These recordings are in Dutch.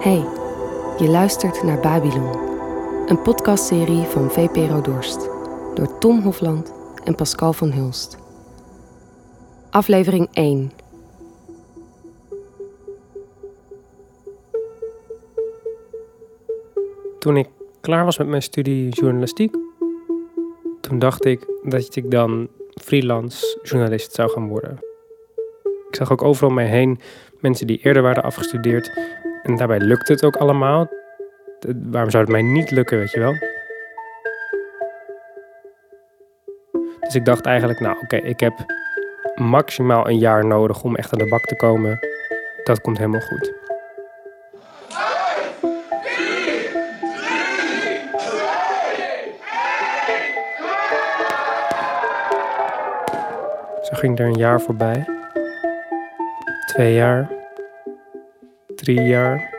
Hey, je luistert naar Babylon, een podcastserie van VPRO Dorst door Tom Hofland en Pascal van Hulst. Aflevering 1. Toen ik klaar was met mijn studie journalistiek, toen dacht ik dat ik dan freelance journalist zou gaan worden. Ik zag ook overal om mij heen mensen die eerder waren afgestudeerd en daarbij lukte het ook allemaal. Waarom zou het mij niet lukken, weet je wel? Dus ik dacht eigenlijk, nou oké, ik heb maximaal een jaar nodig om echt aan de bak te komen. Dat komt helemaal goed. Zo ging er een jaar voorbij. Twee jaar. Drie jaar.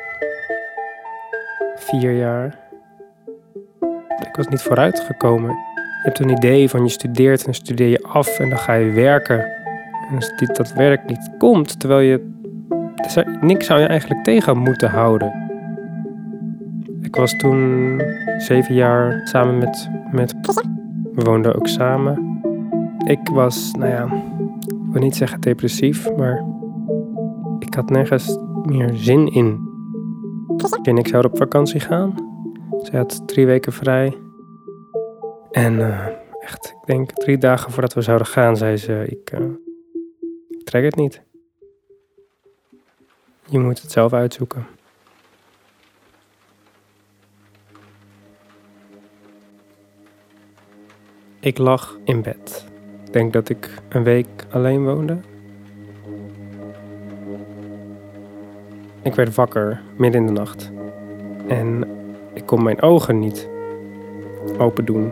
Vier jaar. Ik was niet vooruitgekomen. Je hebt een idee van je studeert en dan studeer je af en dan ga je werken. En als dit, dat werk niet komt, terwijl je... Niks zou je eigenlijk tegen moeten houden. Ik was toen zeven jaar samen met, met... We woonden ook samen. Ik was, nou ja, ik wil niet zeggen depressief, maar ik had nergens meer zin in. En ik zou op vakantie gaan. Zij had drie weken vrij. En uh, echt, ik denk drie dagen voordat we zouden gaan, zei ze: ik, uh, ik trek het niet. Je moet het zelf uitzoeken. Ik lag in bed. Ik denk dat ik een week alleen woonde. Ik werd wakker midden in de nacht. En ik kon mijn ogen niet open doen.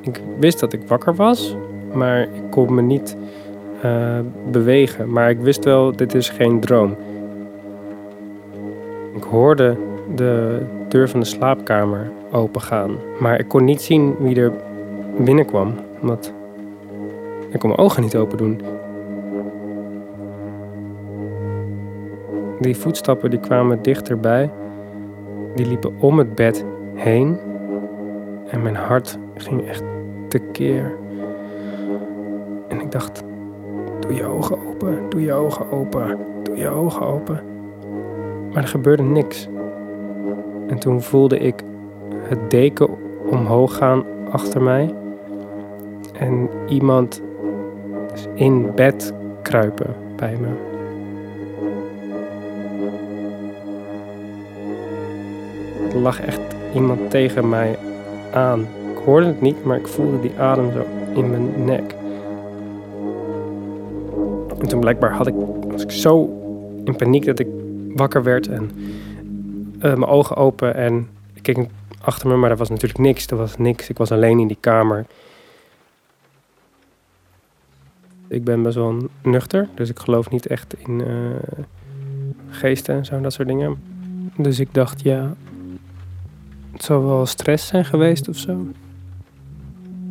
Ik wist dat ik wakker was, maar ik kon me niet uh, bewegen. Maar ik wist wel, dit is geen droom. Ik hoorde de deur van de slaapkamer opengaan. Maar ik kon niet zien wie er binnenkwam. Omdat ik kon mijn ogen niet open doen. Die voetstappen die kwamen dichterbij. Die liepen om het bed heen. En mijn hart ging echt tekeer. En ik dacht, doe je ogen open, doe je ogen open, doe je ogen open. Maar er gebeurde niks. En toen voelde ik het deken omhoog gaan achter mij. En iemand in bed kruipen bij me. Lag echt iemand tegen mij aan. Ik hoorde het niet, maar ik voelde die adem zo in mijn nek. En toen blijkbaar had ik, was ik zo in paniek dat ik wakker werd en uh, mijn ogen open en ik keek achter me, maar er was natuurlijk niks. Er was niks. Ik was alleen in die kamer. Ik ben best wel nuchter, dus ik geloof niet echt in uh, geesten en zo, dat soort dingen. Dus ik dacht, ja, het zou wel stress zijn geweest of zo.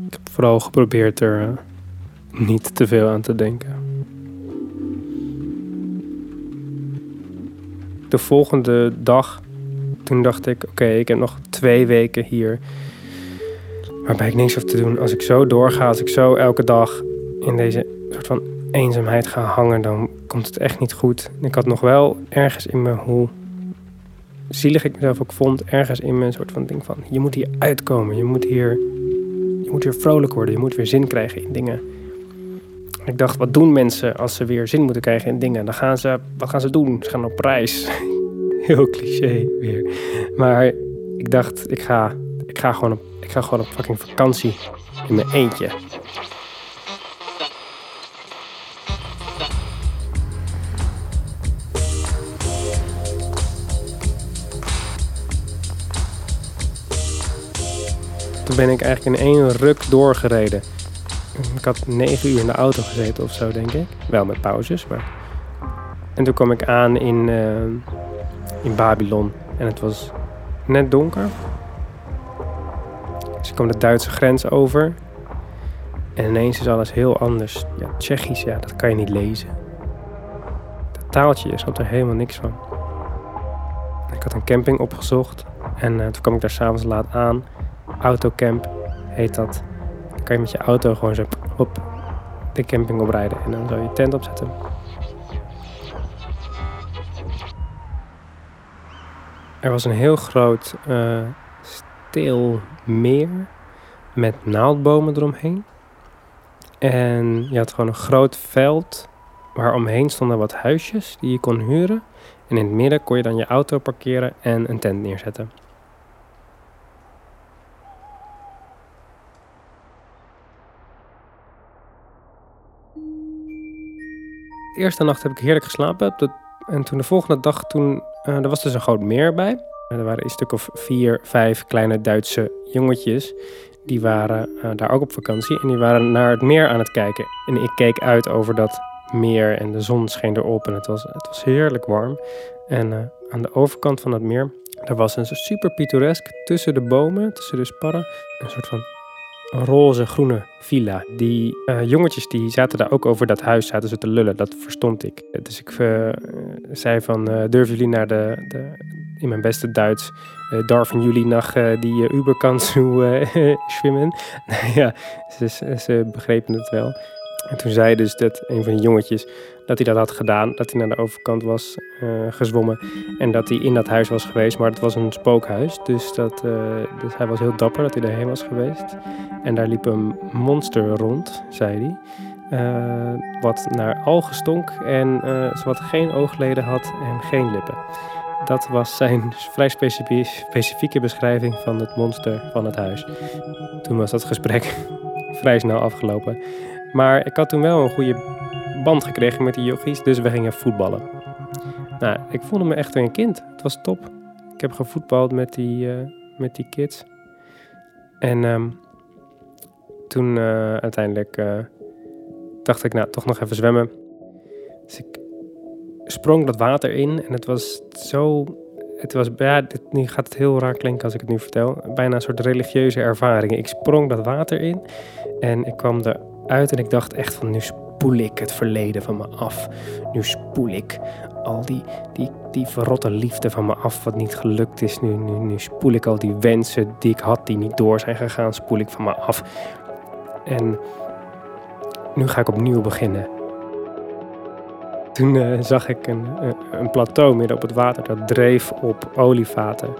Ik heb vooral geprobeerd er uh, niet te veel aan te denken. De volgende dag, toen dacht ik: oké, ik heb nog twee weken hier. Waarbij ik niks hoef te doen. Als ik zo doorga, als ik zo elke dag in deze soort van eenzaamheid ga hangen, dan komt het echt niet goed. Ik had nog wel ergens in me, hoe zielig ik mezelf ook vond, ergens in een soort van ding van: je moet hier uitkomen, je moet hier, je moet weer vrolijk worden, je moet weer zin krijgen in dingen. Ik dacht, wat doen mensen als ze weer zin moeten krijgen in dingen? Dan gaan ze, wat gaan ze doen? Ze gaan op reis. Heel cliché weer. Maar ik dacht, ik ga, ik ga, gewoon, op, ik ga gewoon op fucking vakantie in mijn eentje. Toen ben ik eigenlijk in één ruk doorgereden. Ik had negen uur in de auto gezeten of zo, denk ik. Wel met pauzes, maar... En toen kwam ik aan in, uh, in Babylon. En het was net donker. Dus ik kwam de Duitse grens over. En ineens is alles heel anders. Ja, Tsjechisch, ja, dat kan je niet lezen. Dat taaltje, je snapt er helemaal niks van. Ik had een camping opgezocht en toen kwam ik daar s'avonds laat aan. Autocamp heet dat. Dan kan je met je auto gewoon zo op de camping oprijden en dan zou je tent opzetten. Er was een heel groot uh, stil meer met naaldbomen eromheen. En je had gewoon een groot veld waar omheen stonden wat huisjes die je kon huren. En in het midden kon je dan je auto parkeren en een tent neerzetten. Eerste nacht heb ik heerlijk geslapen. En toen de volgende dag, toen, uh, er was dus een groot meer bij. Er waren een stuk of vier, vijf kleine Duitse jongetjes. Die waren uh, daar ook op vakantie en die waren naar het meer aan het kijken. En ik keek uit over dat meer en de zon scheen erop en het was, het was heerlijk warm. En uh, aan de overkant van het meer, daar was een super pittoresk tussen de bomen, tussen de sparren, een soort van roze-groene villa. Die uh, jongetjes die zaten daar ook over dat huis, zaten ze te lullen. Dat verstond ik. Dus ik uh, zei van, uh, durven jullie naar de, de, in mijn beste Duits, darven jullie naar die Uberkant zwemmen? nou ja, ze, ze begrepen het wel. En toen zei dus dat een van de jongetjes dat hij dat had gedaan. Dat hij naar de overkant was uh, gezwommen. En dat hij in dat huis was geweest. Maar het was een spookhuis. Dus, dat, uh, dus hij was heel dapper dat hij daarheen was geweest. En daar liep een monster rond, zei hij. Uh, wat naar algen stonk en wat geen oogleden had en geen lippen. Dat was zijn vrij specifieke beschrijving van het monster van het huis. Toen was dat gesprek vrij snel afgelopen. Maar ik had toen wel een goede band gekregen met die yogis, dus we gingen voetballen. Nou, ik voelde me echt een kind. Het was top. Ik heb gevoetbald met die, uh, met die kids. En um, toen uh, uiteindelijk uh, dacht ik, nou, toch nog even zwemmen. Dus ik sprong dat water in en het was zo... Het was, ja, dit, nu gaat het heel raar klinken als ik het nu vertel. Bijna een soort religieuze ervaring. Ik sprong dat water in en ik kwam eruit en ik dacht echt van, nu spoel ik het verleden van me af. Nu spoel ik al die, die, die verrotte liefde van me af wat niet gelukt is. Nu, nu, nu spoel ik al die wensen die ik had die niet door zijn gegaan, spoel ik van me af. En nu ga ik opnieuw beginnen. Toen uh, zag ik een, een plateau midden op het water dat dreef op olievaten.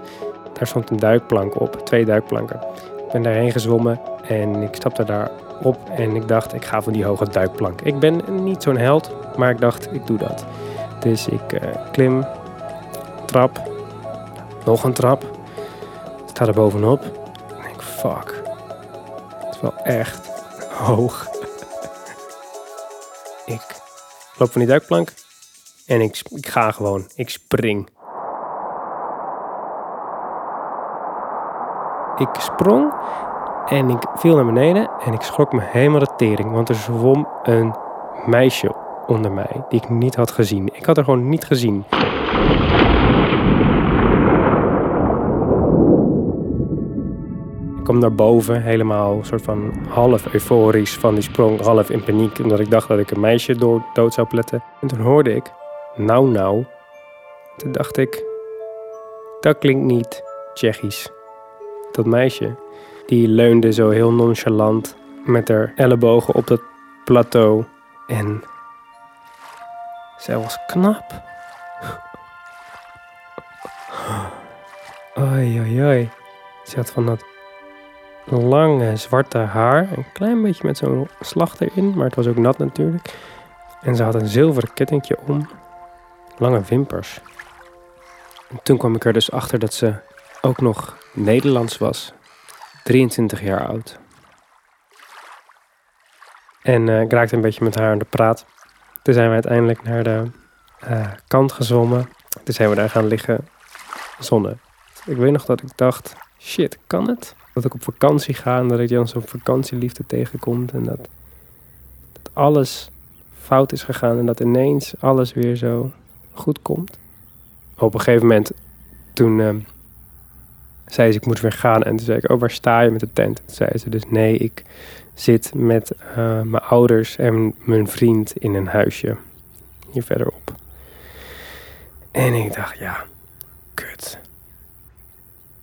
Daar stond een duikplank op, twee duikplanken. Ik ben daarheen gezwommen en ik stapte daar op en ik dacht, ik ga voor die hoge duikplank. Ik ben niet zo'n held, maar ik dacht, ik doe dat. Dus ik uh, klim, trap, nog een trap, sta er bovenop fuck, het is wel echt hoog. ik loop van die duikplank en ik, ik ga gewoon, ik spring. Ik sprong en ik viel naar beneden en ik schrok me helemaal de tering. Want er zwom een meisje onder mij die ik niet had gezien. Ik had haar gewoon niet gezien. Ik kom naar boven, helemaal soort van half euforisch van die sprong, half in paniek. Omdat ik dacht dat ik een meisje door dood zou pletten. En toen hoorde ik, nou nou. Toen dacht ik, dat klinkt niet Tsjechisch. Dat meisje die leunde zo heel nonchalant met haar ellebogen op dat plateau. En zij was knap. Oei, oei, oei. Ze had van dat lange zwarte haar. Een klein beetje met zo'n slag erin, maar het was ook nat natuurlijk. En ze had een zilveren kettingje om. Lange wimpers. En toen kwam ik er dus achter dat ze ook nog Nederlands was. 23 jaar oud. En uh, ik raakte een beetje met haar aan de praat. Toen zijn we uiteindelijk naar de uh, kant gezwommen. Toen zijn we daar gaan liggen zonnen. Ik weet nog dat ik dacht, shit, kan het? Dat ik op vakantie ga en dat ik dan zo'n vakantieliefde tegenkomt. En dat, dat alles fout is gegaan en dat ineens alles weer zo goed komt. Op een gegeven moment, toen... Uh, zei ze, ik moet weer gaan. En toen zei ik, oh, waar sta je met de tent? Zei ze dus, nee, ik zit met uh, mijn ouders en mijn vriend in een huisje hier verderop. En ik dacht, ja, kut.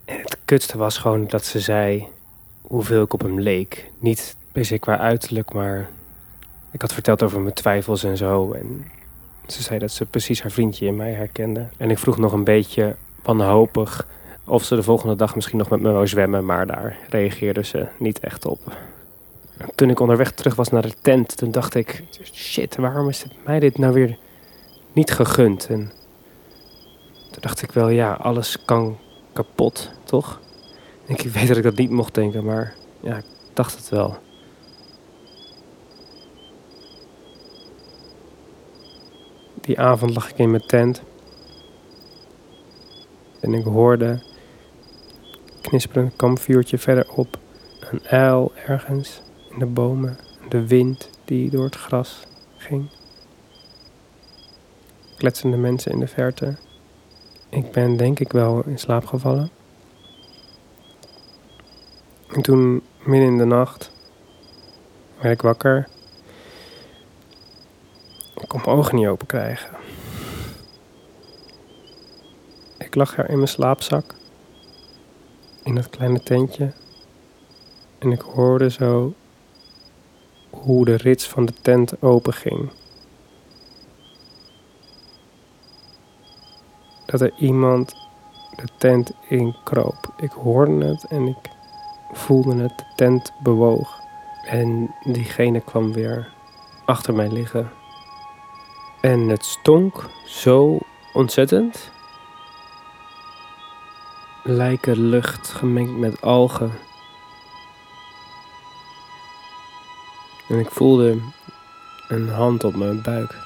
En het kutste was gewoon dat ze zei hoeveel ik op hem leek. Niet per se qua uiterlijk, maar ik had verteld over mijn twijfels en zo. En ze zei dat ze precies haar vriendje in mij herkende. En ik vroeg nog een beetje wanhopig of ze de volgende dag misschien nog met me wou zwemmen, maar daar reageerde ze niet echt op. toen ik onderweg terug was naar de tent, toen dacht ik: shit, waarom is het mij dit nou weer niet gegund? En toen dacht ik wel, ja, alles kan kapot, toch? Ik weet dat ik dat niet mocht denken, maar ja, ik dacht het wel. Die avond lag ik in mijn tent. En ik hoorde knisperend kampvuurtje verderop. Een uil ergens in de bomen. De wind die door het gras ging. Kletsende mensen in de verte. Ik ben denk ik wel in slaap gevallen. En toen, midden in de nacht, werd ik wakker. Ik kon mijn ogen niet open krijgen. Ik lag er in mijn slaapzak, in dat kleine tentje. En ik hoorde zo hoe de rits van de tent openging. Dat er iemand de tent inkroop. Ik hoorde het en ik voelde het, de tent bewoog. En diegene kwam weer achter mij liggen. En het stonk zo ontzettend. Lijke lucht gemengd met algen. En ik voelde een hand op mijn buik.